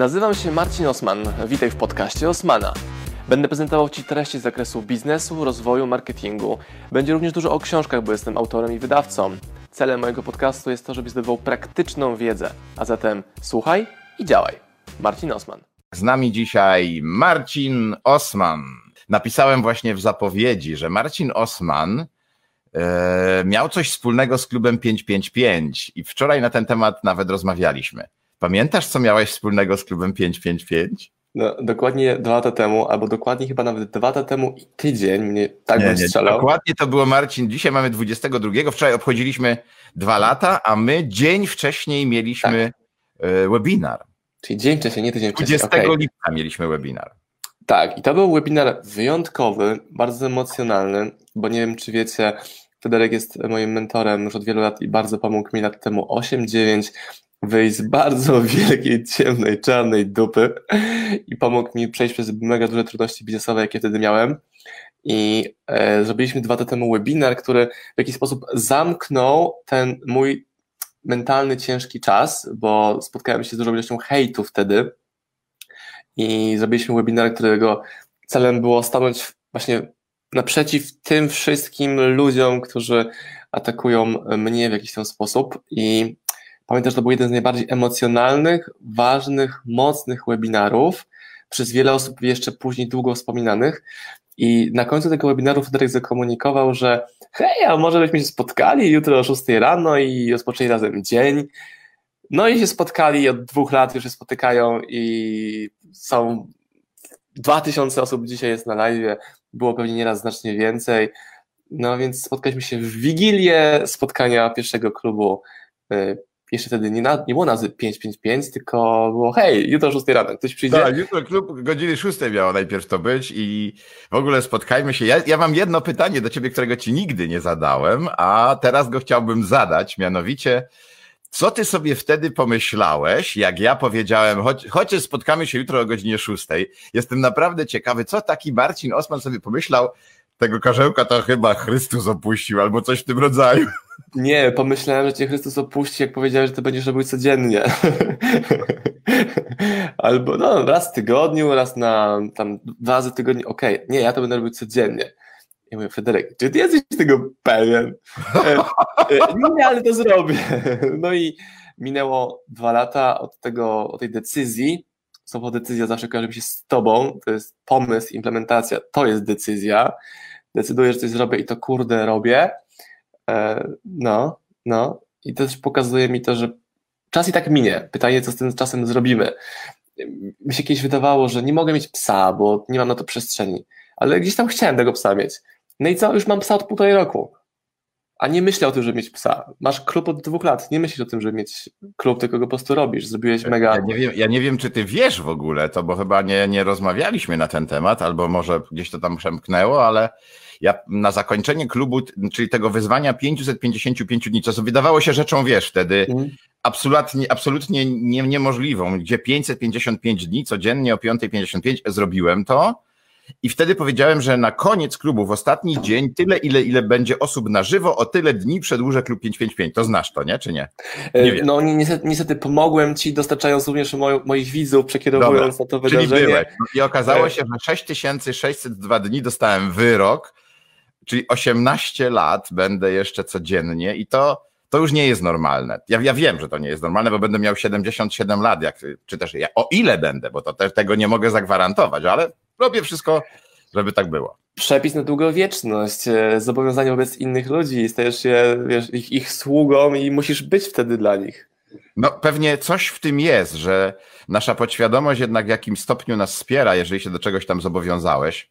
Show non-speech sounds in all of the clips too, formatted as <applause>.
Nazywam się Marcin Osman. Witaj w podcaście Osmana. Będę prezentował Ci treści z zakresu biznesu, rozwoju, marketingu. Będzie również dużo o książkach, bo jestem autorem i wydawcą. Celem mojego podcastu jest to, żebyś zdobywał praktyczną wiedzę. A zatem słuchaj i działaj. Marcin Osman. Z nami dzisiaj Marcin Osman. Napisałem właśnie w zapowiedzi, że Marcin Osman e, miał coś wspólnego z klubem 555 i wczoraj na ten temat nawet rozmawialiśmy. Pamiętasz, co miałeś wspólnego z klubem 555? No, dokładnie dwa lata temu, albo dokładnie chyba nawet dwa lata temu i tydzień mnie tak nie, bym nie, strzelał. Dokładnie to było Marcin. Dzisiaj mamy 22. Wczoraj obchodziliśmy dwa lata, a my dzień wcześniej mieliśmy e, webinar. Czyli dzień wcześniej, nie tydzień wcześniej. 20 okej. lipca mieliśmy webinar. Tak, i to był webinar wyjątkowy, bardzo emocjonalny, bo nie wiem, czy wiecie, Federek jest moim mentorem już od wielu lat i bardzo pomógł mi lat temu 8-9 wyjść z bardzo <laughs> wielkiej, ciemnej, czarnej dupy i pomógł mi przejść przez mega duże trudności biznesowe, jakie wtedy miałem. I e, zrobiliśmy dwa lata temu webinar, który w jakiś sposób zamknął ten mój mentalny, ciężki czas, bo spotkałem się z dużą ilością hejtu wtedy i zrobiliśmy webinar, którego celem było stanąć właśnie naprzeciw tym wszystkim ludziom, którzy atakują mnie w jakiś tam sposób i pamiętam, że to był jeden z najbardziej emocjonalnych, ważnych, mocnych webinarów, przez wiele osób jeszcze później długo wspominanych i na końcu tego webinaru Federek zakomunikował, że hej, a może byśmy się spotkali jutro o 6 rano i rozpoczęli razem dzień. No i się spotkali, od dwóch lat już się spotykają i są 2000 osób dzisiaj jest na live, było pewnie nieraz znacznie więcej. No więc spotkaliśmy się w Wigilię spotkania pierwszego klubu. Jeszcze wtedy nie, na, nie było nazwy 555, tylko było hej, jutro o 6 rano, ktoś przyjdzie? Tak, jutro klub godziny 6 miało najpierw to być i w ogóle spotkajmy się. Ja, ja mam jedno pytanie do ciebie, którego ci nigdy nie zadałem, a teraz go chciałbym zadać, mianowicie co ty sobie wtedy pomyślałeś, jak ja powiedziałem, choć, chociaż spotkamy się jutro o godzinie 6. Jestem naprawdę ciekawy, co taki Marcin Osman sobie pomyślał, tego karzełka to chyba Chrystus opuścił, albo coś w tym rodzaju. Nie, pomyślałem, że cię Chrystus opuści, jak powiedziałeś, że to będziesz robił codziennie. <laughs> Albo no, raz w tygodniu, raz na tam dwa razy w tygodniu. Okej, nie, ja to będę robił codziennie. Ja mówię, Federek, czy ty jesteś tego pewien? E, e, Nie, ale to zrobię. No i minęło dwa lata od tego, od tej decyzji. Słowo decyzja zawsze kojarzy się z tobą. To jest pomysł, implementacja. To jest decyzja. Decyduję, że coś zrobię i to kurde robię. E, No, no. I też pokazuje mi to, że czas i tak minie. Pytanie, co z tym czasem zrobimy. Mi się kiedyś wydawało, że nie mogę mieć psa, bo nie mam na to przestrzeni. Ale gdzieś tam chciałem tego psa mieć. No i co? Już mam psa od półtorej roku. A nie myślę o tym, żeby mieć psa. Masz klub od dwóch lat. Nie myślisz o tym, żeby mieć klub, tylko go po prostu robisz. Zrobiłeś mega. Ja nie, wiem, ja nie wiem, czy ty wiesz w ogóle to, bo chyba nie, nie rozmawialiśmy na ten temat, albo może gdzieś to tam przemknęło, ale ja na zakończenie klubu, czyli tego wyzwania 555 dni, co wydawało się rzeczą, wiesz, wtedy Mhm. absolutnie, absolutnie nie, niemożliwą, gdzie 555 dni codziennie o 5.55 zrobiłem to i wtedy powiedziałem, że na koniec klubu, w ostatni dzień, tyle ile, ile będzie osób na żywo, o tyle dni przedłużę klub 555. To znasz to, nie? Czy nie? E, Nie wiem. no ni- niestety, niestety pomogłem ci, dostarczając również mo- moich widzów, przekierowując na to Czyli wydarzenie. byłeś. No I okazało E. się, że 6602 dni dostałem wyrok, czyli 18 lat będę jeszcze codziennie i to, to już nie jest normalne. Ja, ja wiem, że to nie jest normalne, bo będę miał 77 lat, jak, czy też ja, o ile będę, bo to też tego nie mogę zagwarantować, ale robię wszystko, żeby tak było. Przepis na długowieczność, e, zobowiązanie wobec innych ludzi, stajesz się wiesz, ich, ich sługą i musisz być wtedy dla nich. No pewnie coś w tym jest, że nasza podświadomość jednak w jakimś stopniu nas wspiera, jeżeli się do czegoś tam zobowiązałeś.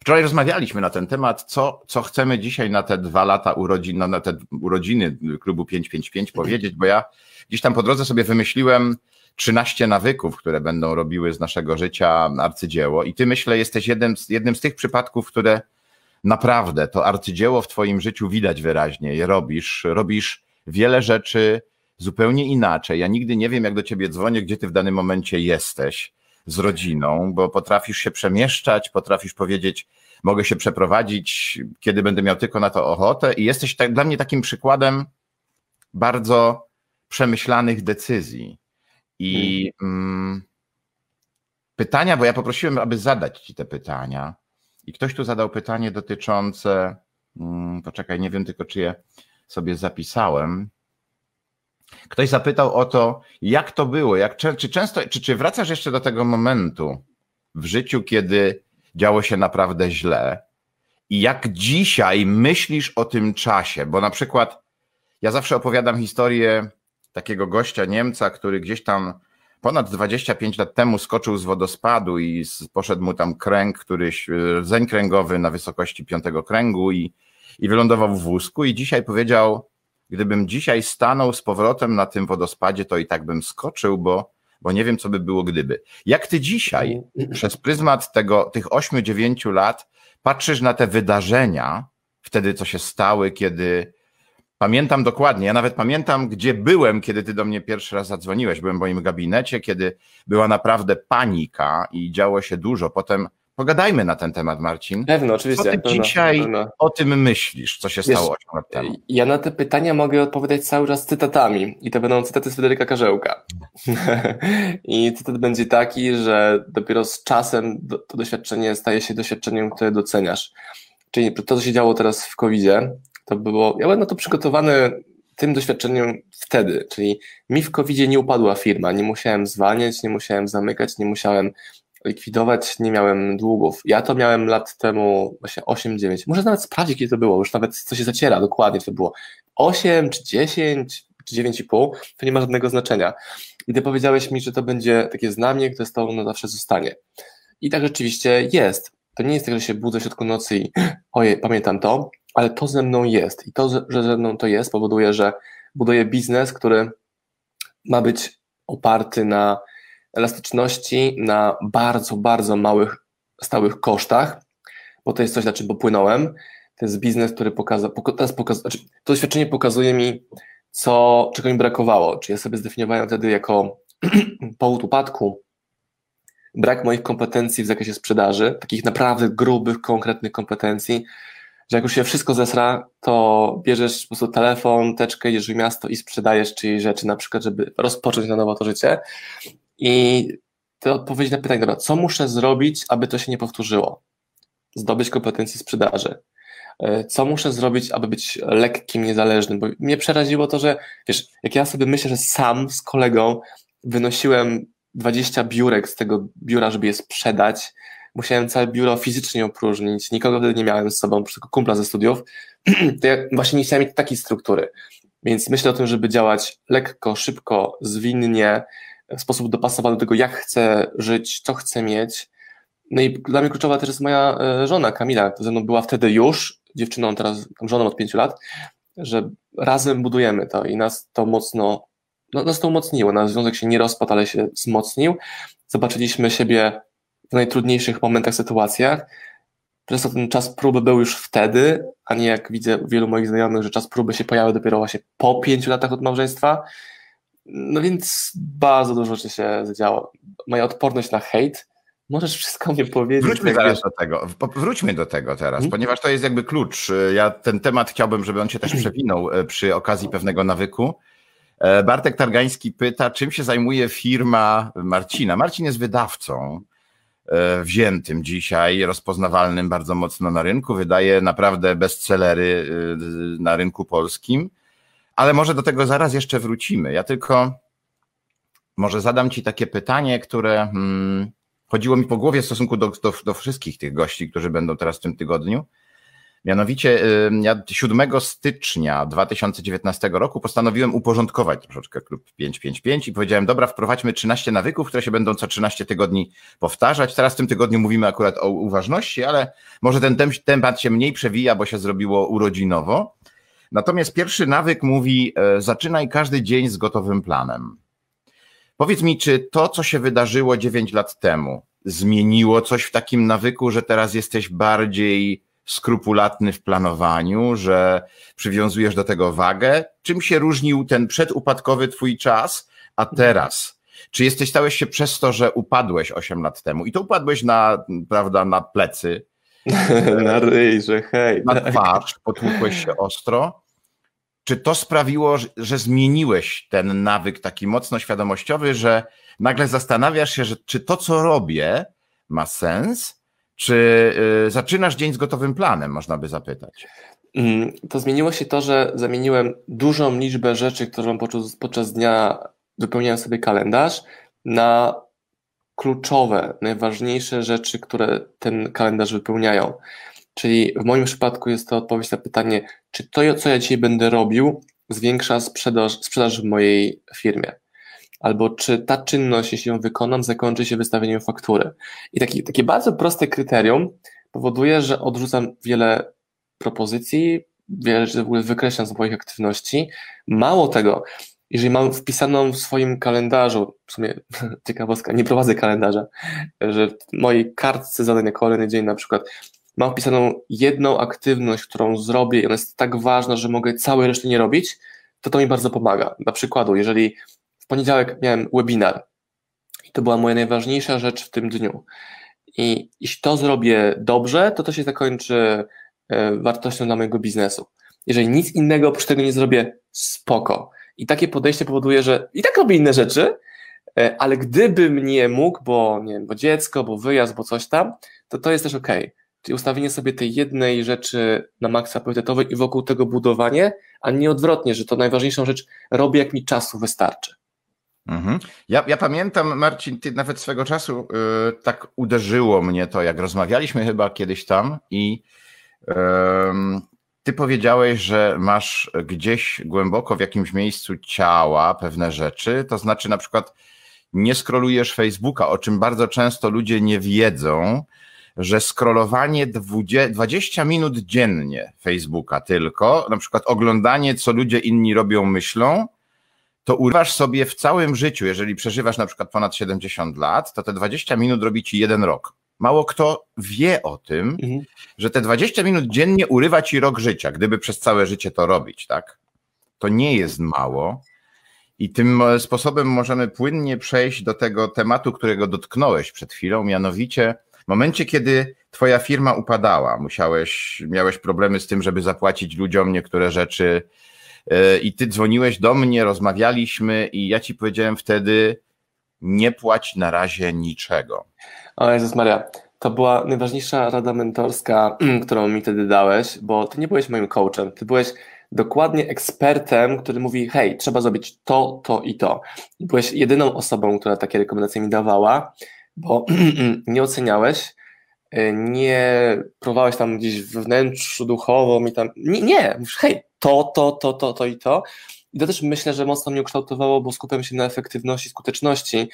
Wczoraj rozmawialiśmy na ten temat, co, co chcemy dzisiaj na te dwa lata urodzin, no, na te urodziny klubu 555 powiedzieć, bo ja gdzieś tam po drodze sobie wymyśliłem 13 nawyków, które będą robiły z naszego życia arcydzieło i ty myślę jesteś jednym z, jednym z tych przypadków, które naprawdę to arcydzieło w twoim życiu widać wyraźnie, robisz, robisz wiele rzeczy zupełnie inaczej. Ja nigdy nie wiem, jak do ciebie dzwonię, gdzie ty w danym momencie jesteś z rodziną, bo potrafisz się przemieszczać, potrafisz powiedzieć, mogę się przeprowadzić, kiedy będę miał tylko na to ochotę i jesteś tak, dla mnie takim przykładem bardzo przemyślanych decyzji. I mm, pytania, bo ja poprosiłem, aby zadać Ci te pytania. I ktoś tu zadał pytanie dotyczące. Mm, poczekaj, nie wiem tylko, czy je sobie zapisałem. Ktoś zapytał o to, jak to było, jak, czy często, czy, czy wracasz jeszcze do tego momentu w życiu, kiedy działo się naprawdę źle i jak dzisiaj myślisz o tym czasie, bo na przykład ja zawsze opowiadam historię takiego gościa Niemca, który gdzieś tam ponad 25 lat temu skoczył z wodospadu i poszedł mu tam kręg, któryś, e, zeń kręgowy na wysokości piątego kręgu i, i wylądował w wózku i dzisiaj powiedział, gdybym dzisiaj stanął z powrotem na tym wodospadzie, to i tak bym skoczył, bo, bo nie wiem, co by było gdyby. Jak ty dzisiaj przez pryzmat tego, tych 8-9 lat patrzysz na te wydarzenia, wtedy co się stały, kiedy Pamiętam dokładnie, ja nawet pamiętam, gdzie byłem, kiedy ty do mnie pierwszy raz zadzwoniłeś. Byłem w moim gabinecie, kiedy była naprawdę panika i działo się dużo. Potem pogadajmy na ten temat, Marcin. Pewno, oczywiście. Co ty pewno, dzisiaj pewno. o tym myślisz, co się Wiesz, stało 8 lat temu? Ja na te pytania mogę odpowiadać cały czas cytatami i to będą cytaty z Fryderyka Karzełka. <laughs> I cytat będzie taki, że dopiero z czasem to doświadczenie staje się doświadczeniem, które doceniasz. Czyli to, co się działo teraz w COVID-zie, to było, ja byłem na to przygotowany tym doświadczeniem wtedy, czyli mi w covid nie upadła firma, nie musiałem zwalniać, nie musiałem zamykać, nie musiałem likwidować, nie miałem długów. Ja to miałem lat temu właśnie 8-9, może nawet sprawdzić, kiedy to było, już nawet co się zaciera dokładnie, to było 8 czy 10 czy 9,5, to nie ma żadnego znaczenia. I ty powiedziałeś mi, że to będzie takie znamie, które z tobą na zawsze zostanie. I tak rzeczywiście jest. To nie jest tak, że się budzę w środku nocy i <gasps> ojej, pamiętam to, ale to ze mną jest i to, że ze mną to jest, powoduje, że buduję biznes, który ma być oparty na elastyczności, na bardzo, bardzo małych, stałych kosztach, bo to jest coś, na czym popłynąłem. To jest biznes, który pokazał, teraz znaczy, to doświadczenie pokazuje mi, co, czego mi brakowało. Czy ja sobie zdefiniowałem wtedy jako <clears throat> powód upadku brak moich kompetencji w zakresie sprzedaży, takich naprawdę grubych, konkretnych kompetencji, że jak już się wszystko zesra, to bierzesz po prostu telefon, teczkę, jedziesz w miasto i sprzedajesz czyjeś rzeczy, na przykład, żeby rozpocząć na nowo to życie. I te odpowiedzi na pytanie, dobra, co muszę zrobić, aby to się nie powtórzyło? Zdobyć kompetencje sprzedaży. E, co muszę zrobić, aby być lekkim, niezależnym? Bo mnie przeraziło to, że wiesz, jak ja sobie myślę, że sam z kolegą wynosiłem 20 biurek z tego biura, żeby je sprzedać, musiałem całe biuro fizycznie opróżnić, nikogo wtedy nie miałem z sobą, tylko kumpla ze studiów, <clears throat> to ja właśnie nie chciałem mieć takiej struktury. Więc myślę o tym, żeby działać lekko, szybko, zwinnie, w sposób dopasowany do tego, jak chcę żyć, co chcę mieć. No i dla mnie kluczowa też jest moja e, żona Kamila, która ze mną była wtedy już dziewczyną, teraz żoną od pięciu lat, że razem budujemy to i nas to mocno, no, nas to umocniło. Nasz związek się nie rozpadł, ale się wzmocnił. Zobaczyliśmy siebie w najtrudniejszych momentach, sytuacjach. Często ten czas próby był już wtedy, a nie jak widzę u wielu moich znajomych, że czas próby się pojawił dopiero właśnie po pięciu latach od małżeństwa. No więc bardzo dużo rzeczy się zadziało. Moja odporność na hejt, możesz wszystko mnie powiedzieć. Wróćmy zaraz do tego, wróćmy do tego teraz, hmm? ponieważ to jest jakby klucz. Ja ten temat chciałbym, żeby on się też <clears throat> przewinął e, przy okazji pewnego nawyku. E, Bartek Targański pyta, czym się zajmuje firma Marcina. Marcin jest wydawcą. E, wziętym dzisiaj, rozpoznawalnym bardzo mocno na rynku, wydaje naprawdę bestsellery e, na rynku polskim, ale może do tego zaraz jeszcze wrócimy. Ja tylko może zadam Ci takie pytanie, które hmm, chodziło mi po głowie w stosunku do, do, do wszystkich tych gości, którzy będą teraz w tym tygodniu. Mianowicie ja 7 stycznia 2019 roku postanowiłem uporządkować troszeczkę klub 555 i powiedziałem, dobra, wprowadźmy 13 nawyków, które się będą co 13 tygodni powtarzać. Teraz w tym tygodniu mówimy akurat o uważności, ale może ten temat się mniej przewija, bo się zrobiło urodzinowo. Natomiast pierwszy nawyk mówi, e, zaczynaj każdy dzień z gotowym planem. Powiedz mi, czy to, co się wydarzyło 9 lat temu, zmieniło coś w takim nawyku, że teraz jesteś bardziej skrupulatny w planowaniu, że przywiązujesz do tego wagę. Czym się różnił ten przedupadkowy twój czas, a teraz? Czy jesteś, stałeś się przez to, że upadłeś 8 lat temu i to upadłeś na, prawda, na plecy, <laughs> na ryj, że hej. Na tak. twarz, potłukłeś się ostro. czy to sprawiło, że zmieniłeś ten nawyk taki mocno świadomościowy, że nagle zastanawiasz się, że czy to, co robię, ma sens, czy y, zaczynasz dzień z gotowym planem, można by zapytać? Mm, to zmieniło się to, że zamieniłem dużą liczbę rzeczy, którą podczas, podczas dnia wypełniałem sobie kalendarz, na kluczowe, najważniejsze rzeczy, które ten kalendarz wypełniają. Czyli w moim przypadku jest to odpowiedź na pytanie, czy to, co ja dzisiaj będę robił, zwiększa sprzedaż, sprzedaż w mojej firmie. Albo czy ta czynność, jeśli ją wykonam, zakończy się wystawieniem faktury. I taki, takie bardzo proste kryterium powoduje, że odrzucam wiele propozycji, wiele rzeczy w ogóle wykreślam z moich aktywności. Mało tego, jeżeli mam wpisaną w swoim kalendarzu, w sumie <laughs> ciekawostka, nie prowadzę kalendarza, że w mojej kartce zadań na kolejny dzień na przykład mam wpisaną jedną aktywność, którą zrobię i ona jest tak ważna, że mogę całej reszty nie robić, to to mi bardzo pomaga. Na przykładu, jeżeli poniedziałek miałem webinar i to była moja najważniejsza rzecz w tym dniu i jeśli to zrobię dobrze, to to się zakończy e, wartością dla mojego biznesu. Jeżeli nic innego oprócz tego nie zrobię, spoko. I takie podejście powoduje, że i tak robię inne rzeczy, e, ale gdybym nie mógł, bo nie wiem, bo dziecko, bo wyjazd, bo coś tam, to to jest też ok. Czyli ustawienie sobie tej jednej rzeczy na maksa priorytetowej i wokół tego budowanie, a nie odwrotnie, że to najważniejszą rzecz robię, jak mi czasu wystarczy. Mhm. Ja, ja, pamiętam, Marcin, ty nawet swego czasu yy, tak uderzyło mnie to, jak rozmawialiśmy chyba kiedyś tam i ty powiedziałeś, że masz gdzieś głęboko w jakimś miejscu ciała pewne rzeczy, to znaczy na przykład nie skrolujesz Facebooka, o czym bardzo często ludzie nie wiedzą, że scrollowanie 20 minut dziennie Facebooka tylko, na przykład oglądanie, co ludzie inni robią, myślą, to urywasz sobie w całym życiu, jeżeli przeżywasz na przykład ponad 70 lat, to te 20 minut robi ci jeden rok. Mało kto wie o tym, mhm. że te 20 minut dziennie urywa ci rok życia, gdyby przez całe życie to robić, tak? To nie jest mało. I tym sposobem możemy płynnie przejść do tego tematu, którego dotknąłeś przed chwilą, mianowicie w momencie, kiedy twoja firma upadała, musiałeś, miałeś problemy z tym, żeby zapłacić ludziom niektóre rzeczy i ty dzwoniłeś do mnie, rozmawialiśmy i ja ci powiedziałem wtedy, nie płać na razie niczego. O Jezus Maria, to była najważniejsza rada mentorska, <clears throat> którą mi wtedy dałeś, bo ty nie byłeś moim coachem, ty byłeś dokładnie ekspertem, który mówi, hej, trzeba zrobić to, to i to. I byłeś jedyną osobą, która takie rekomendacje mi dawała, bo <clears throat> nie oceniałeś, y, nie próbowałeś tam gdzieś wewnętrzu duchowo mi tam, nie, nie, mówisz, hej, to, to, to, to, to i to. I to też myślę, że mocno mnie ukształtowało, bo skupiam się na efektywności, skuteczności.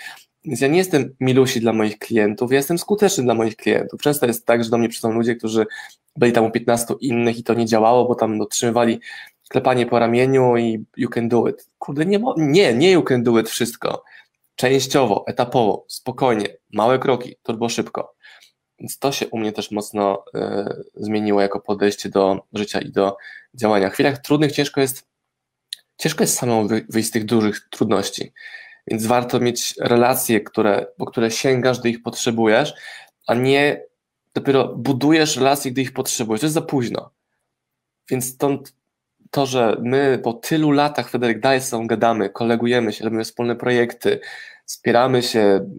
Więc ja nie jestem milusi dla moich klientów, ja jestem skuteczny dla moich klientów. Często jest tak, że do mnie przychodzą ludzie, którzy byli tam u 15 innych i to nie działało, bo tam dotrzymywali klepanie po ramieniu i you can do it. Kurde, nie, nie, nie you can do it wszystko częściowo, etapowo, spokojnie, małe kroki, turbo szybko. Więc to się u mnie też mocno y, zmieniło jako podejście do życia i do działania. W chwilach trudnych ciężko jest, ciężko jest samemu wyjść z tych dużych trudności. Więc warto mieć relacje, które, po które sięgasz, gdy ich potrzebujesz, a nie dopiero budujesz relacje, gdy ich potrzebujesz. To jest za późno. Więc stąd to, że my po tylu latach, Frederick, dalej są gadamy, kolegujemy się, robimy wspólne projekty, wspieramy się,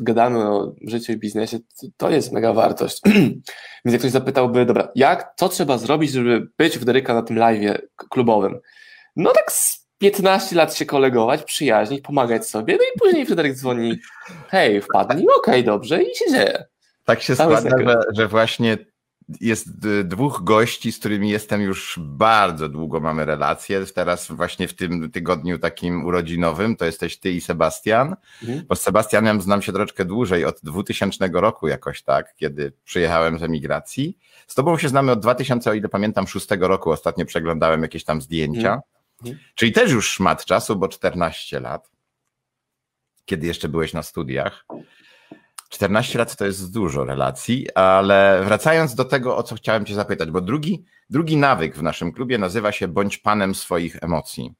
gadamy o życiu i biznesie, to jest mega wartość. <clears throat> Więc jak ktoś zapytałby, dobra, jak, co trzeba zrobić, żeby być Federyka na tym live klubowym? No tak z 15 lat się kolegować, przyjaźnić, pomagać sobie, no i później Fryderyk dzwoni, hej, wpadnij, okej, okay, dobrze i się dzieje. Tak się składa, że, że właśnie jest dwóch gości, z którymi jestem już bardzo długo mamy relacje. Teraz właśnie w tym tygodniu takim urodzinowym to jesteś ty i Sebastian. Mhm. Bo z Sebastianem znam się troszeczkę dłużej, od 2000 roku jakoś tak, kiedy przyjechałem z emigracji. Z tobą się znamy od 2000, o ile pamiętam, 6 roku. Ostatnio przeglądałem jakieś tam zdjęcia. Mhm. mhm. Czyli też już szmat czasu, bo 14 lat, kiedy jeszcze byłeś na studiach. 14 lat to jest dużo relacji, ale wracając do tego, o co chciałem Cię zapytać, bo drugi, drugi nawyk w naszym klubie nazywa się bądź panem swoich emocji.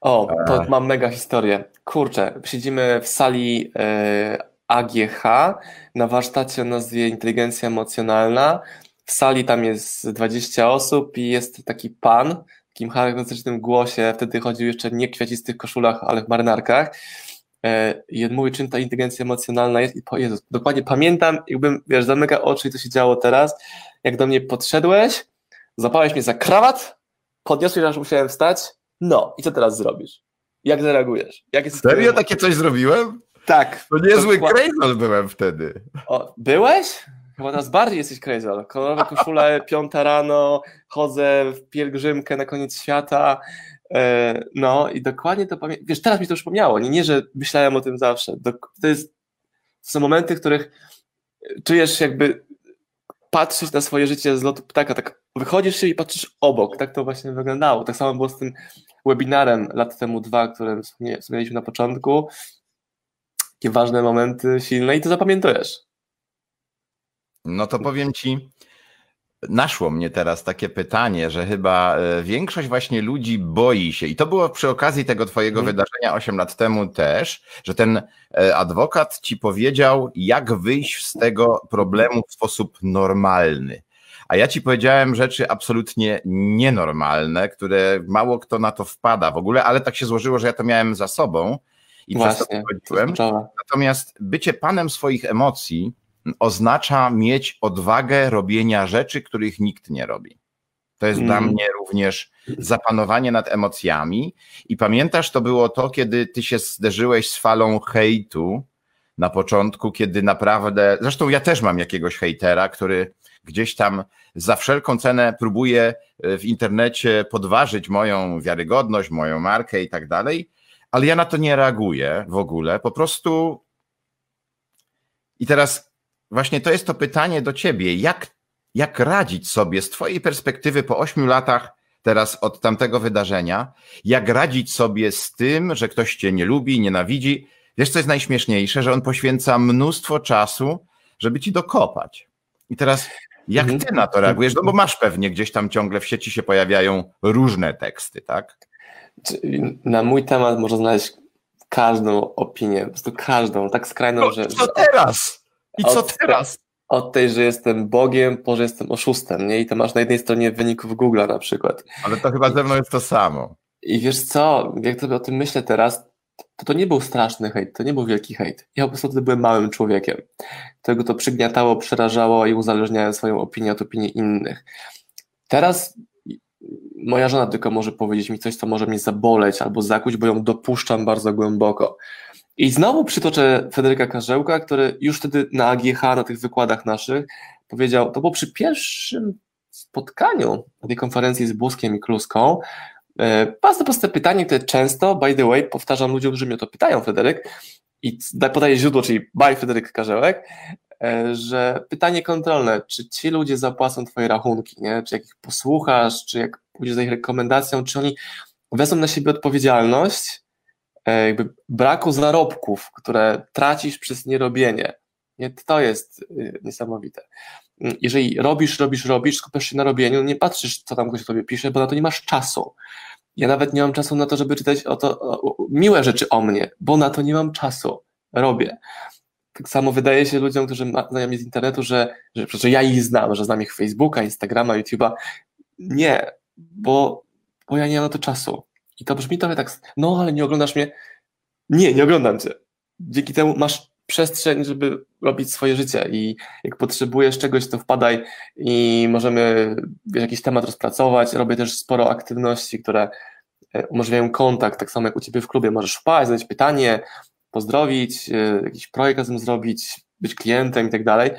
O, to e... mam mega historię. Kurczę, siedzimy w sali e, AGH na warsztacie o nazwie Inteligencja Emocjonalna. W sali tam jest 20 osób i jest taki pan, takim charakterystycznym głosie, wtedy chodził jeszcze nie w kwiacistych koszulach, ale w marynarkach. On mówi, czym ta inteligencja emocjonalna jest. I po Jezus, dokładnie pamiętam, jakbym, wiesz, zamyka oczy i co się działo teraz, jak do mnie podszedłeś, zapałeś mnie za krawat, podniosłeś, aż musiałem wstać. No, i co teraz zrobisz? Jak zareagujesz? Jak jest Serio takie coś zrobiłem? Tak. To niezły crazy byłem wtedy. O, byłeś? Chyba teraz bardziej jesteś crazy. Kolorowe koszule, <laughs> piąta rano, chodzę w pielgrzymkę na koniec świata. E, no i dokładnie to pamiętam. Wiesz, teraz mi to przypomniało. Nie, nie, że myślałem o tym zawsze. To, jest, to są momenty, w których czujesz jakby patrzeć na swoje życie z lotu ptaka, tak wychodzisz się i patrzysz obok, tak to właśnie wyglądało. Tak samo było z tym webinarem lat temu dwa, którym wspomnieliśmy na początku. Takie ważne momenty, silne i to zapamiętujesz. No to powiem ci, naszło mnie teraz takie pytanie, że chyba e, większość właśnie ludzi boi się, i to było przy okazji tego twojego hmm. wydarzenia 8 lat temu też, że ten e, adwokat ci powiedział, jak wyjść z tego problemu w sposób normalny. A ja ci powiedziałem rzeczy absolutnie nienormalne, które mało kto na to wpada w ogóle, ale tak się złożyło, że ja to miałem za sobą i Właśnie, przez to. Natomiast bycie panem swoich emocji oznacza mieć odwagę robienia rzeczy, których nikt nie robi. To jest mm. dla mnie również zapanowanie nad emocjami. I pamiętasz, to było to, kiedy ty się zderzyłeś z falą hejtu na początku, kiedy naprawdę. Zresztą ja też mam jakiegoś hejtera, który gdzieś tam za wszelką cenę próbuje e, w internecie podważyć moją wiarygodność, moją markę i tak dalej, ale ja na to nie reaguję w ogóle. Po prostu. I teraz właśnie to jest to pytanie do ciebie. Jak, jak radzić sobie z twojej perspektywy po ośmiu latach teraz od tamtego wydarzenia, jak radzić sobie z tym, że ktoś cię nie lubi, nienawidzi? Wiesz, co jest najśmieszniejsze, że on poświęca mnóstwo czasu, żeby ci dokopać. I teraz jak mhm. ty na to reagujesz? No bo masz pewnie gdzieś tam ciągle w sieci się pojawiają różne teksty, tak? Na mój temat można znaleźć każdą opinię, po prostu każdą, tak skrajną, no, że. Co teraz? I co od, teraz? Od tej, że jestem Bogiem, po że jestem oszustem, nie? I to masz na jednej stronie wyników Google'a na przykład. Ale to chyba ze mną jest to samo. I wiesz co, jak sobie o tym myślę teraz, to to nie był straszny hejt, to nie był wielki hejt. Ja po prostu wtedy byłem małym człowiekiem, którego to przygniatało, przerażało i uzależniałem swoją opinię od opinii innych. Teraz moja żona tylko może powiedzieć mi coś, co może mnie zaboleć albo zakuć, bo ją dopuszczam bardzo głęboko. I znowu przytoczę Federyka Karzełka, który już wtedy na AGH, na tych wykładach naszych, powiedział, to było przy pierwszym spotkaniu na tej konferencji z Błoskiem i Kluską, e, bardzo proste pytanie, które często, by the way, powtarzam ludziom, że mnie to pytają, Federyk, i podaję źródło, czyli by Federyk Karzełek, e, że pytanie kontrolne, czy ci ludzie zapłacą twoje rachunki, nie? czy jak ich posłuchasz, czy jak pójdziesz za ich rekomendacją, czy oni wezmą na siebie odpowiedzialność jakby braku zarobków, które tracisz przez nierobienie. Nie, to jest y, niesamowite. Jeżeli robisz, robisz, robisz, skupiasz się na robieniu, nie patrzysz, co tam ktoś tobie pisze, bo na to nie masz czasu. Ja nawet nie mam czasu na to, żeby czytać o to o, miłe rzeczy o mnie, bo na to nie mam czasu. Robię. Tak samo wydaje się ludziom, którzy znają mnie z internetu, że, że, że ja ich znam, że znam ich Facebooka, Instagrama, YouTube'a. Nie, bo, bo ja nie mam na to czasu. I to brzmi trochę tak, no ale nie oglądasz mnie. Nie, nie oglądam cię. Dzięki temu masz przestrzeń, żeby robić swoje życie i jak potrzebujesz czegoś, to wpadaj i możemy wiesz, jakiś temat rozpracować. Robię też sporo aktywności, które e, umożliwiają kontakt, tak samo jak u Ciebie w klubie. Możesz wpaść, zadać pytanie, pozdrowić, e, jakiś projekt razem zrobić, być klientem i tak dalej.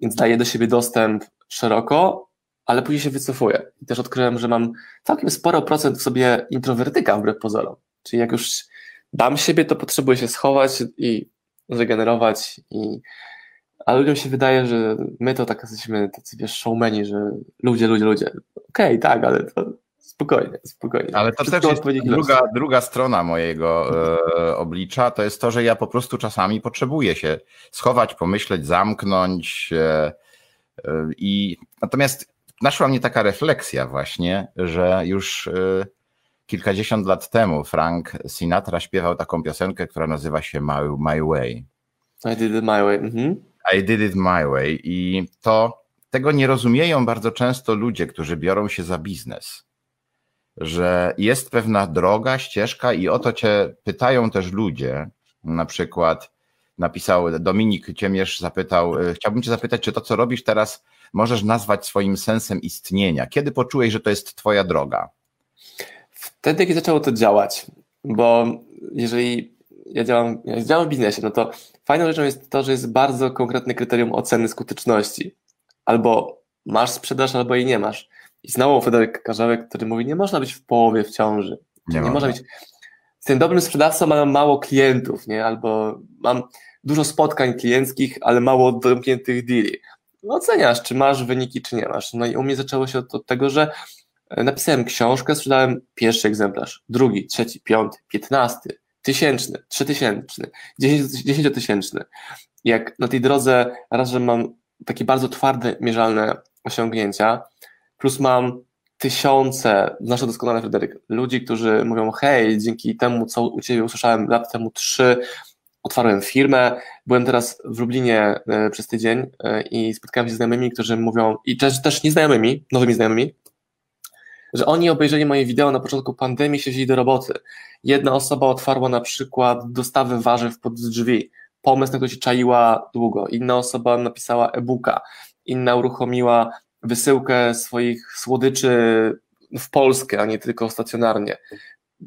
Więc daję do siebie dostęp szeroko, ale później się wycofuję. I też odkryłem, że mam całkiem sporo procent w sobie introwertyka wbrew pozorom. Czyli jak już dam siebie, to potrzebuję się schować i zregenerować i a ludziom się wydaje, że my to tak jesteśmy tacy, wiesz, showmeni, że ludzie, ludzie, ludzie. Okej, okay, tak, ale to spokojnie, spokojnie. Ale to Wszystko też jest druga, druga strona mojego e, oblicza, to jest to, że ja po prostu czasami potrzebuję się schować, pomyśleć, zamknąć e, e, i natomiast naszła mnie taka refleksja właśnie, że już y, kilkadziesiąt lat temu Frank Sinatra śpiewał taką piosenkę, która nazywa się My, My Way. I did it my way. Mhm. I did it my way. I to tego nie rozumieją bardzo często ludzie, którzy biorą się za biznes. że jest pewna droga, ścieżka i o to cię pytają też ludzie. Na przykład napisał Dominik Ciemierz, zapytał, e, chciałbym cię zapytać, czy to, co robisz teraz, możesz nazwać swoim sensem istnienia? Kiedy poczułeś, że to jest twoja droga? Wtedy, kiedy zaczęło to działać, bo jeżeli ja działam, ja działam w biznesie, no to fajną rzeczą jest to, że jest bardzo konkretne kryterium oceny skuteczności. Albo masz sprzedaż, albo jej nie masz. I znowu Fryderyk Karzełek, który mówi, nie można być w połowie w ciąży. Nie, nie można być. Z tym dobrym sprzedawcą mam mało klientów, nie? Albo mam dużo spotkań klienckich, ale mało domkniętych deali. No, oceniasz, czy masz wyniki, czy nie masz. No i u mnie zaczęło się od, od tego, że e, napisałem książkę, sprzedałem pierwszy egzemplarz, drugi, trzeci, piąty, piętnasty, tysięczny, trzytysięczny, dziesięciotysięczny. Jak na tej drodze raz, że mam takie bardzo twarde, mierzalne osiągnięcia, plus mam tysiące, znasz doskonale Fryderyk, ludzi, którzy mówią, hej, dzięki temu, co u Ciebie usłyszałem lat temu trzy, otwarłem firmę, byłem teraz w Lublinie e, przez tydzień e, i spotkałem się z znajomymi, którzy mówią, i też, też nieznajomymi, nowymi znajomymi, że oni obejrzeli moje wideo na początku pandemii, się wzięli do roboty. Jedna osoba otwarła na przykład dostawę warzyw pod drzwi, pomysł, na który się czaiła długo. Inna osoba napisała e-booka, inna uruchomiła wysyłkę swoich słodyczy w Polskę, a nie tylko stacjonarnie.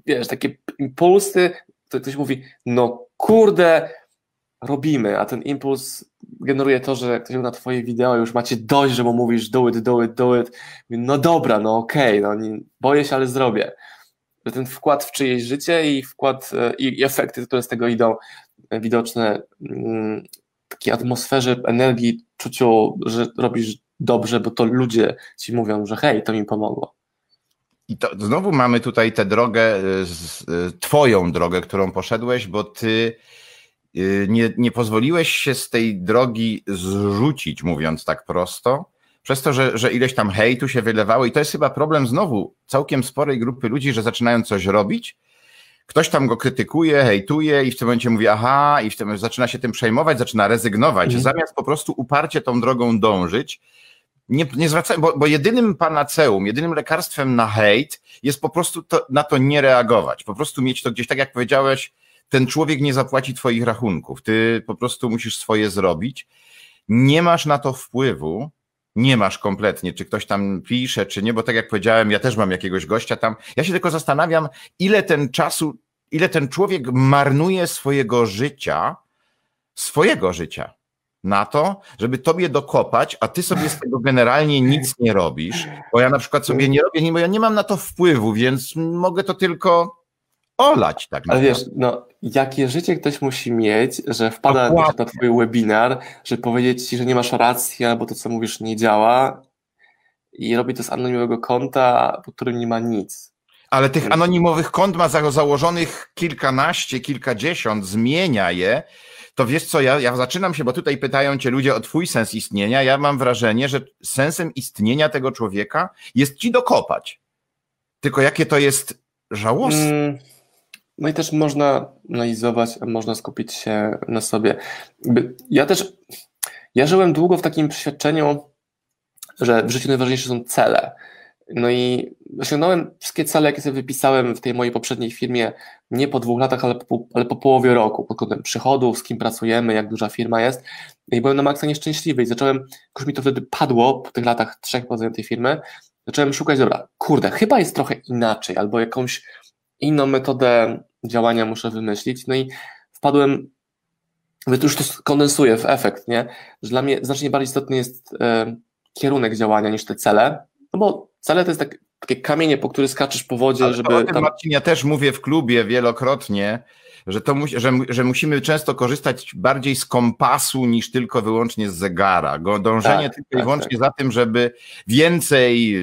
Wiesz, takie impulsy, to ktoś mówi, no kurde, robimy, a ten impuls generuje to, że ktoś na twoje wideo już macie dość, że mu mówisz do it, do it, do it. No dobra, no okej, okay, no boję się, ale zrobię. Że ten wkład w czyjeś życie i wkład e, i, efekty, które z tego idą, e, widoczne, mm, takiej atmosferze, energii, czuciu, że robisz dobrze, bo to ludzie ci mówią, że hej, to mi pomogło. I to znowu mamy tutaj tę drogę, y, y, twoją drogę, którą poszedłeś, bo ty y, nie, nie pozwoliłeś się z tej drogi zrzucić, mówiąc tak prosto, przez to, że, że ileś tam hejtu się wylewało. I to jest chyba problem znowu całkiem sporej grupy ludzi, że zaczynają coś robić, ktoś tam go krytykuje, hejtuje i w tym momencie mówi aha i w tym zaczyna się tym przejmować, zaczyna rezygnować, mhm. zamiast po prostu uparcie tą drogą dążyć nie, nie zwracają, bo, bo jedynym panaceum, jedynym lekarstwem na hejt jest po prostu to, na to nie reagować. Po prostu mieć to gdzieś, tak jak powiedziałeś, ten człowiek nie zapłaci twoich rachunków. Ty po prostu musisz swoje zrobić. Nie masz na to wpływu, nie masz kompletnie, czy ktoś tam pisze, czy nie, bo tak jak powiedziałem, ja też mam jakiegoś gościa tam. Ja się tylko zastanawiam, ile ten czasu, ile ten człowiek marnuje swojego życia, swojego życia na to, żeby tobie dokopać, a ty sobie z tego generalnie nic nie robisz, bo ja na przykład sobie nie robię, bo ja nie mam na to wpływu, więc mogę to tylko olać tak naprawdę. Ale wiesz, no, jakie życie ktoś musi mieć, że wpada na twój webinar, żeby powiedzieć ci, że nie masz racji, albo to, co mówisz, nie działa i robi to z anonimowego konta, pod którym nie ma nic. Ale tych anonimowych kont ma założonych kilkanaście, kilkadziesiąt, zmienia je to wiesz co, ja, ja zaczynam się, bo tutaj pytają cię ludzie o twój sens istnienia. Ja mam wrażenie, że sensem istnienia tego człowieka jest ci dokopać. Tylko jakie to jest żałosne. Mm, no i też można analizować, można skupić się na sobie. Ja też, ja żyłem długo w takim przeświadczeniu, że w życiu najważniejsze są cele. No i osiągnąłem wszystkie cele, jakie sobie wypisałem w tej mojej poprzedniej firmie, nie po dwóch latach, ale po, ale po połowie roku, pod kątem przychodów, z kim pracujemy, jak duża firma jest. I byłem na maksa nieszczęśliwy i zacząłem, już mi to wtedy padło po tych latach trzech prowadzenia tej firmy, zacząłem szukać, dobra, kurde, chyba jest trochę inaczej, albo jakąś inną metodę działania muszę wymyślić. No i wpadłem, już to kondensuję w efekt, nie? Że dla mnie znacznie bardziej istotny jest e, kierunek działania niż te cele, no bo cele to jest tak, takie kamienie, po których skaczesz po wodzie, Ale żeby. O tym, tam... Marcin, ja też mówię w klubie wielokrotnie, że, to mu, że, że musimy często korzystać bardziej z kompasu niż tylko wyłącznie z zegara. Dążenie tak, tylko tak, i wyłącznie tak. za tym, żeby więcej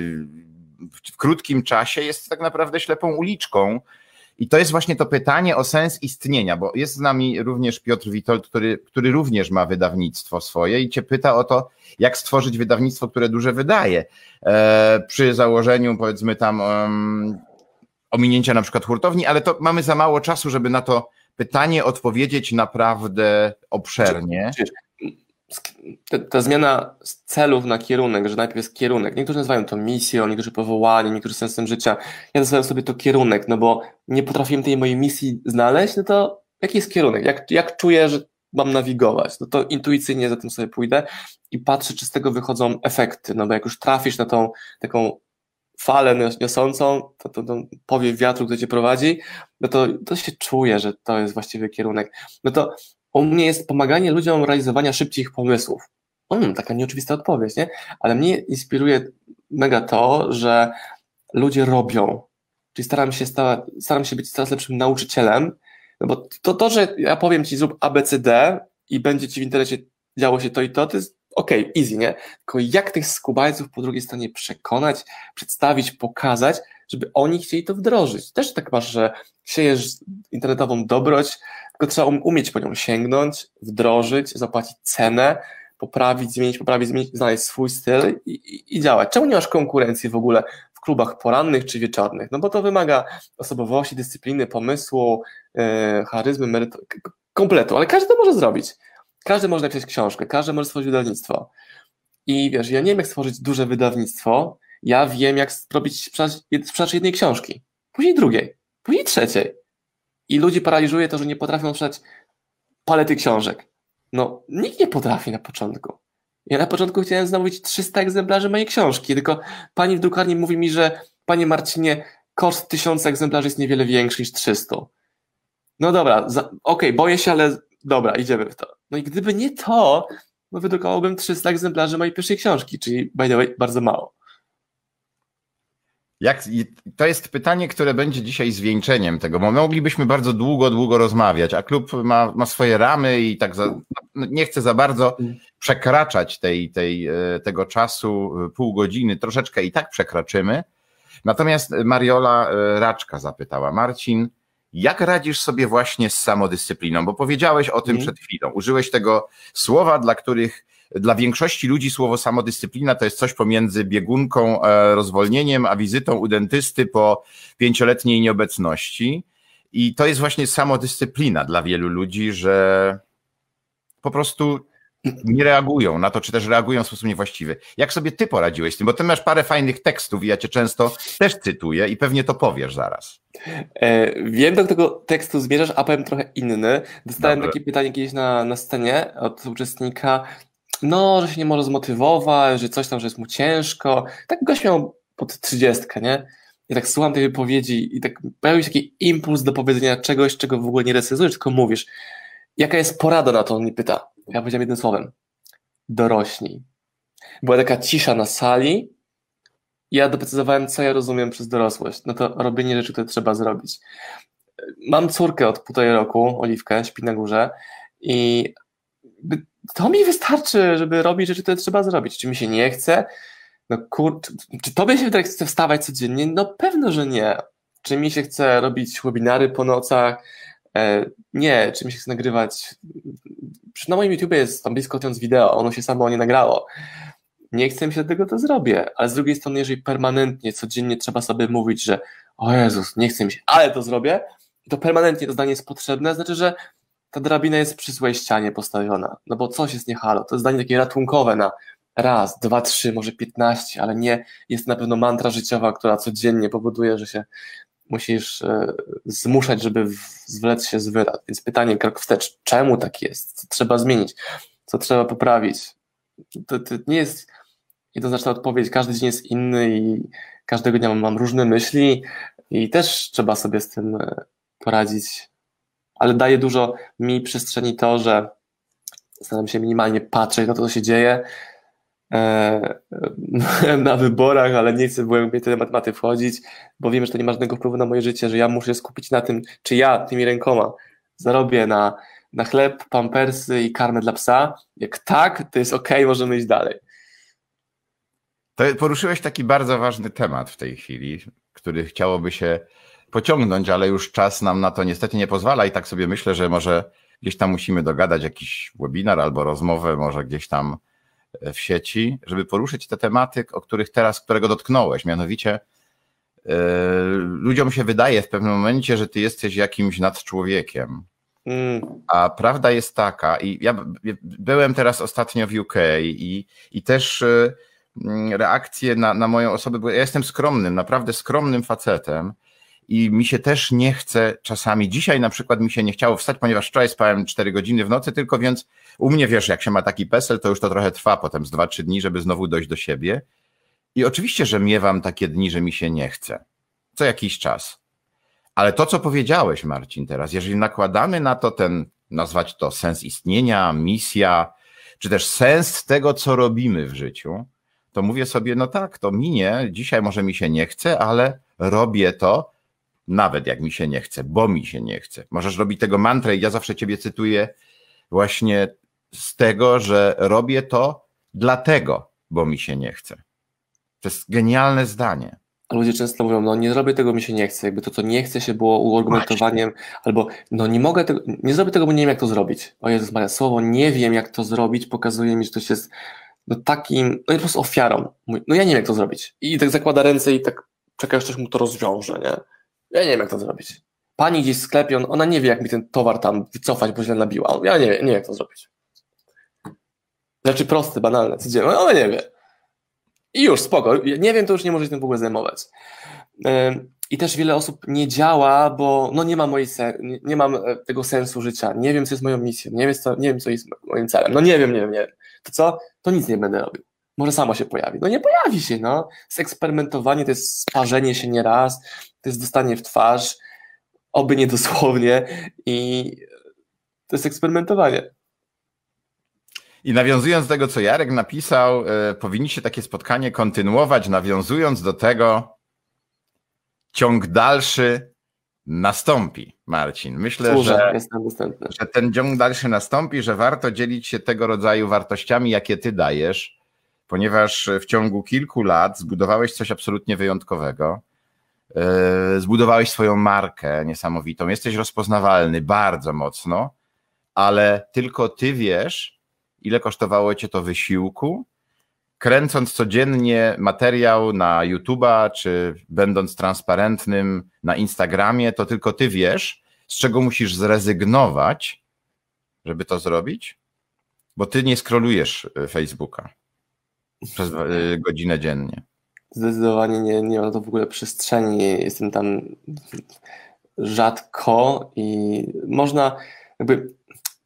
w krótkim czasie jest tak naprawdę ślepą uliczką. I to jest właśnie to pytanie o sens istnienia, bo jest z nami również Piotr Witold, który, który również ma wydawnictwo swoje i cię pyta o to, jak stworzyć wydawnictwo, które duże wydaje. E, przy założeniu, powiedzmy tam, um, ominięcia na przykład hurtowni, ale to mamy za mało czasu, żeby na to pytanie odpowiedzieć naprawdę obszernie. Ta, zmiana celów na kierunek, że najpierw jest kierunek. Niektórzy nazywają to misją, niektórzy powołaniem, niektórzy sensem życia. Ja nazywam sobie to kierunek, no bo nie potrafiłem tej mojej misji znaleźć, no to jaki jest kierunek? Jak, jak czuję, że mam nawigować? No to intuicyjnie za tym sobie pójdę i patrzę, czy z tego wychodzą efekty, no bo jak już trafisz na tą taką falę niosącą, to, to, to powiew wiatru, który cię prowadzi, no to, to się czuje, że to jest właściwy kierunek. No to u mnie jest pomaganie ludziom realizowania szybciej ich pomysłów. Mm, taka nieoczywista odpowiedź, nie? Ale mnie inspiruje mega to, że ludzie robią. Czyli staram się, sta, staram się być coraz lepszym nauczycielem, no bo to, to, że ja powiem ci zrób ABCD i będzie ci w internecie działo się to i to, to jest okej, okay, easy, nie? Tylko jak tych skubańców po drugiej stronie przekonać, przedstawić, pokazać, żeby oni chcieli to wdrożyć. Też tak masz, że siejesz internetową dobroć, tylko trzeba um-, umieć po nią sięgnąć, wdrożyć, zapłacić cenę, poprawić, zmienić, poprawić, zmienić, znaleźć swój styl i, i, i działać. Czemu nie masz konkurencji w ogóle w klubach porannych czy wieczornych? No bo to wymaga osobowości, dyscypliny, pomysłu, yy, charyzmy, merytory, kompletu, ale każdy to może zrobić. Każdy może napisać książkę, każdy może stworzyć wydawnictwo. I wiesz, ja nie wiem, jak stworzyć duże wydawnictwo, ja wiem, jak zrobić sprzedaż jednej książki, później drugiej, później trzeciej. I ludzi paraliżuje to, że nie potrafią sprzedać palety książek. No, nikt nie potrafi na początku. Ja na początku chciałem zamówić 300 egzemplarzy mojej książki, tylko pani w drukarni mówi mi, że panie Marcinie, koszt 1000 egzemplarzy jest niewiele większy niż 300. No dobra, okej, okay, boję się, ale dobra, idziemy w to. No i gdyby nie to, no wydrukowałbym 300 egzemplarzy mojej pierwszej książki, czyli by the way, bardzo mało. Jak, to jest pytanie, które będzie dzisiaj zwieńczeniem tego, bo moglibyśmy bardzo długo, długo rozmawiać, a klub ma, ma swoje ramy i tak za, nie chce za bardzo przekraczać tej, tej, e, tego czasu, e, pół godziny, troszeczkę i tak przekroczymy. Natomiast Mariola e, Raczka zapytała, Marcin, jak radzisz sobie właśnie z samodyscypliną? Bo powiedziałeś o tym mm. przed chwilą. Użyłeś tego słowa, dla których dla większości ludzi słowo samodyscyplina to jest coś pomiędzy biegunką, e, rozwolnieniem, a wizytą u dentysty po pięcioletniej nieobecności. I to jest właśnie samodyscyplina dla wielu ludzi, że po prostu nie reagują na to, czy też reagują w sposób niewłaściwy. Jak sobie ty poradziłeś z tym? Bo ty masz parę fajnych tekstów i ja cię często też cytuję i pewnie to powiesz zaraz. E, wiem, do tego tekstu zmierzasz, a powiem trochę inny. Dostałem Dobre. takie pytanie kiedyś na, na scenie od uczestnika, no, że się nie może zmotywować, że coś tam, że jest mu ciężko. Tak gość miał pod trzydziestkę, nie? I tak słucham tej wypowiedzi i tak pojawił się taki impuls do powiedzenia czegoś, czego w ogóle nie recenzujesz, tylko mówisz. Jaka jest porada na to? On mi pyta. Ja powiedziałem jednym słowem. Dorośnij. Była taka cisza na sali ja doprecyzowałem, co ja rozumiem przez dorosłość. No to robienie rzeczy, które trzeba zrobić. Mam córkę od półtorej roku, Oliwkę, śpi na górze i to mi wystarczy, żeby robić rzeczy, które trzeba zrobić. Czy mi się nie chce? No kurczę, czy tobie się tak chce wstawać codziennie? No pewno, że nie. Czy mi się chce robić webinary po nocach? E, nie. Czy mi się chce nagrywać? Na moim YouTube jest tam blisko tysiąc wideo, ono się samo nie nagrało. Nie chcę mi się tego, to zrobię. Ale z drugiej strony, jeżeli permanentnie, codziennie trzeba sobie mówić, że o Jezus, nie chcę mi się, ale to zrobię, to permanentnie to zdanie jest potrzebne, znaczy, że ta drabina jest przy złej ścianie postawiona, no bo coś jest nie halo. To jest zdanie takie ratunkowe na raz, dwa, trzy, może piętnaście, ale nie jest na pewno mantra życiowa, która codziennie powoduje, że się musisz e, zmuszać, żeby zwlec się z wyrad. Więc pytanie krok wstecz, czemu tak jest? Co trzeba zmienić? Co trzeba poprawić? To, to nie jest jednoznaczna odpowiedź. Każdy dzień jest inny i każdego dnia mam różne myśli i też trzeba sobie z tym e, poradzić ale daje dużo mi przestrzeni to, że staram się minimalnie patrzeć na to, co się dzieje e, <laughs> na wyborach, ale nie chcę w głębiej te matematy wchodzić, bo wiem, że to nie ma żadnego wpływu na moje życie, że ja muszę skupić na tym, czy ja tymi rękoma zarobię na, na chleb, pampersy i karmę dla psa. Jak tak, to jest ok, możemy iść dalej. To poruszyłeś taki bardzo ważny temat w tej chwili, który chciałoby się pociągnąć, ale już czas nam na to niestety nie pozwala. I tak sobie myślę, że może gdzieś tam musimy dogadać jakiś webinar albo rozmowę, może gdzieś tam e, w sieci, żeby poruszyć te tematy, o których teraz, którego dotknąłeś, mianowicie yy, ludziom się wydaje w pewnym momencie, że ty jesteś jakimś nadczłowiekiem. Mm. A prawda jest taka, i ja byłem teraz ostatnio w UK i, i też y, mm, reakcje na, na moją osobę, bo ja jestem skromnym, naprawdę skromnym facetem i mi się też nie chce czasami, dzisiaj na przykład mi się nie chciało wstać, ponieważ wczoraj spałem 4 godziny w nocy tylko, więc u mnie wiesz, jak się ma taki pesel, to już to trochę trwa potem z 2-3 dni, żeby znowu dojść do siebie. I oczywiście, że miewam takie dni, że mi się nie chce. Co jakiś czas. Ale to, co powiedziałeś, Marcin, teraz, jeżeli nakładamy na to ten, nazwać to sens istnienia, misja, czy też sens tego, co robimy w życiu, to mówię sobie, no tak, to minie, dzisiaj może mi się nie chce, ale robię to, nawet jak mi się nie chce, bo mi się nie chce. Możesz robić tego mantrę i ja zawsze ciebie cytuję właśnie z tego, że robię to dlatego, bo mi się nie chce. To jest genialne zdanie. Ludzie często mówią, no nie zrobię tego, mi się nie chce. Jakby to, co nie chce się było uargumentowaniem, albo no nie mogę tego, nie zrobię tego, bo nie wiem, jak to zrobić. O Jezus Maria, słowo nie wiem, jak to zrobić, pokazuje mi, że ktoś jest no takim, no po prostu ofiarą. Mówi, no ja nie wiem, jak to zrobić. I tak zakłada ręce i tak czeka, aż ktoś mu to rozwiąże, nie? Ja nie wiem, jak to zrobić. Pani gdzieś w sklepie, on, ona nie wie, jak mi ten towar tam wycofać, bo źle nabiła. Ja nie, nie wiem, jak to zrobić. Rzeczy proste, banalne, codzienne, ona nie wie. I już, spoko. Nie wiem, to już nie może się tym w ogóle zajmować. I też wiele osób nie działa, bo no nie, ma mojej nie, nie mam e, tego sensu życia. Nie wiem, co jest moją misją. Nie wiem, co, nie wiem, co jest moim celem. No nie wiem, nie wiem, nie wiem. To co? To nic nie będę robił. Może samo się pojawi. No nie pojawi się, no. Seksperymentowanie to jest sparzenie się nieraz, to jest dostanie w twarz, oby nie dosłownie i to jest eksperymentowanie. I nawiązując do tego, co Jarek napisał, y, powinniście takie spotkanie kontynuować, nawiązując do tego, ciąg dalszy nastąpi, Marcin. Myślę, Służę, że, że ten ciąg dalszy nastąpi, że warto dzielić się tego rodzaju wartościami, jakie ty dajesz, ponieważ w ciągu kilku lat zbudowałeś coś absolutnie wyjątkowego. Yy, zbudowałeś swoją markę niesamowitą. Jesteś rozpoznawalny bardzo mocno, ale tylko ty wiesz, ile kosztowało cię to wysiłku, kręcąc codziennie materiał na YouTube'a, czy będąc transparentnym na Instagramie, to tylko ty wiesz, z czego musisz zrezygnować, żeby to zrobić, bo ty nie skrolujesz y, Facebooka przez y, godzinę dziennie. Zdecydowanie nie, nie ma to w ogóle przestrzeni. Jestem tam rzadko i można jakby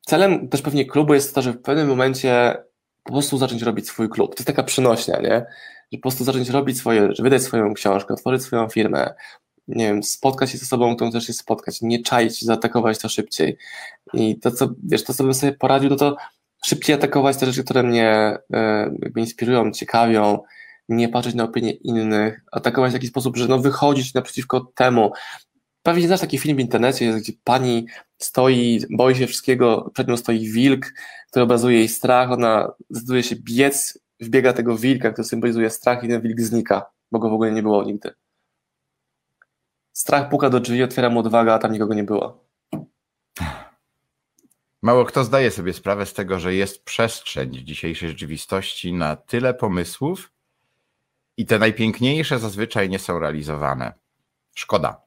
celem też pewnie klubu jest to, że w pewnym momencie po prostu zacząć robić swój klub. To jest taka przynośnia, nie? Że po prostu zacząć robić swoje wydać swoją książkę, otworzyć swoją firmę, nie wiem, spotkać się z osobą, którą chcesz się spotkać, nie czaić, zaatakować to szybciej. I to, co, wiesz, to, co bym sobie poradził, no to szybciej atakować te rzeczy, które mnie e, jakby inspirują, ciekawią, nie patrzeć na opinie innych, atakować w taki sposób, że no wychodzić naprzeciwko temu. Pewnie znasz taki film w internecie, gdzie pani stoi, boi się wszystkiego, przed nią stoi wilk, który obrazuje jej strach, ona zdecyduje się biec, wbiega tego wilka, który symbolizuje strach i ten wilk znika, bo go w ogóle nie było nigdy. Strach puka do drzwi, otwiera mu odwaga, a tam nikogo nie było. Mało kto zdaje sobie sprawę z tego, że jest przestrzeń w dzisiejszej rzeczywistości na tyle pomysłów i te najpiękniejsze zazwyczaj nie są realizowane. Szkoda,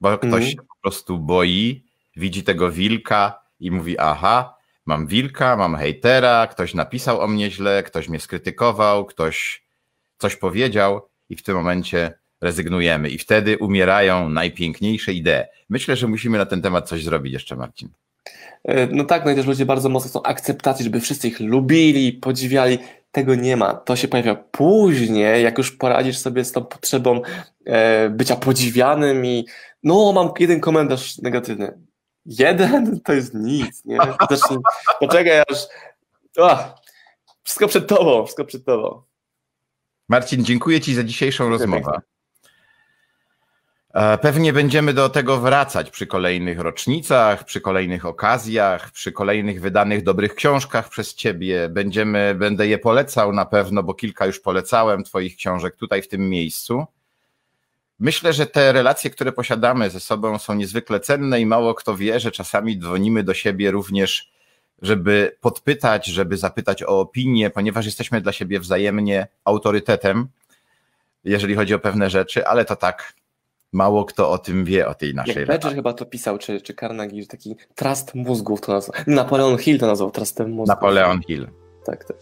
bo ktoś mm. się po prostu boi, widzi tego wilka i mówi: Aha, mam wilka, mam hejtera, ktoś napisał o mnie źle, ktoś mnie skrytykował, ktoś coś powiedział, i w tym momencie rezygnujemy. I wtedy umierają najpiękniejsze idee. Myślę, że musimy na ten temat coś zrobić jeszcze, Marcin. E, no tak, no i też ludzie bardzo mocno chcą akceptacji, żeby wszyscy ich lubili, podziwiali. Tego nie ma. To się pojawia później, jak już poradzisz sobie z tą potrzebą e, bycia podziwianym i no, mam jeden komentarz negatywny. Jeden <laughs> to jest nic, nie? Zacznij, poczekaj aż. Ach, wszystko przed tobą, wszystko przed tobą. Marcin, dziękuję Ci za dzisiejszą rozmowę. E, pewnie będziemy do tego wracać przy kolejnych rocznicach, przy kolejnych okazjach, przy kolejnych wydanych dobrych książkach przez Ciebie. Będziemy, będę je polecał na pewno, bo kilka już polecałem Twoich książek tutaj w tym miejscu. Myślę, że te relacje, które posiadamy ze sobą są niezwykle cenne i mało kto wie, że czasami dzwonimy do siebie również, żeby podpytać, żeby zapytać o opinię, ponieważ jesteśmy dla siebie wzajemnie autorytetem, jeżeli chodzi o pewne rzeczy, ale to tak mało kto o tym wie, o tej naszej Jak Badger chyba to pisał, czy, czy Carnegie, że taki trust mózgów to nazwał. Napoleon Hill to nazwał trustem mózgów. Napoleon Hill. Tak, tak.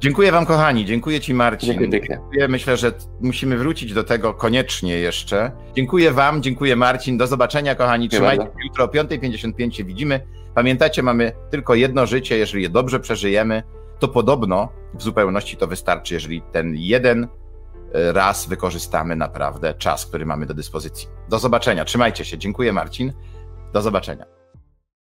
Dziękuję Wam, kochani. Dziękuję Ci, Marcin. Dziękuję pięknie. Myślę, że musimy wrócić do tego koniecznie jeszcze. Dziękuję Wam, dziękuję Marcin. Do zobaczenia, kochani. Trzymajcie się. Jutro o 5.55 się widzimy. Pamiętajcie, mamy tylko jedno życie. Jeżeli je dobrze przeżyjemy, to podobno w zupełności to wystarczy, jeżeli ten jeden raz wykorzystamy naprawdę czas, który mamy do dyspozycji. Do zobaczenia. Trzymajcie się. Dziękuję, Marcin. Do zobaczenia.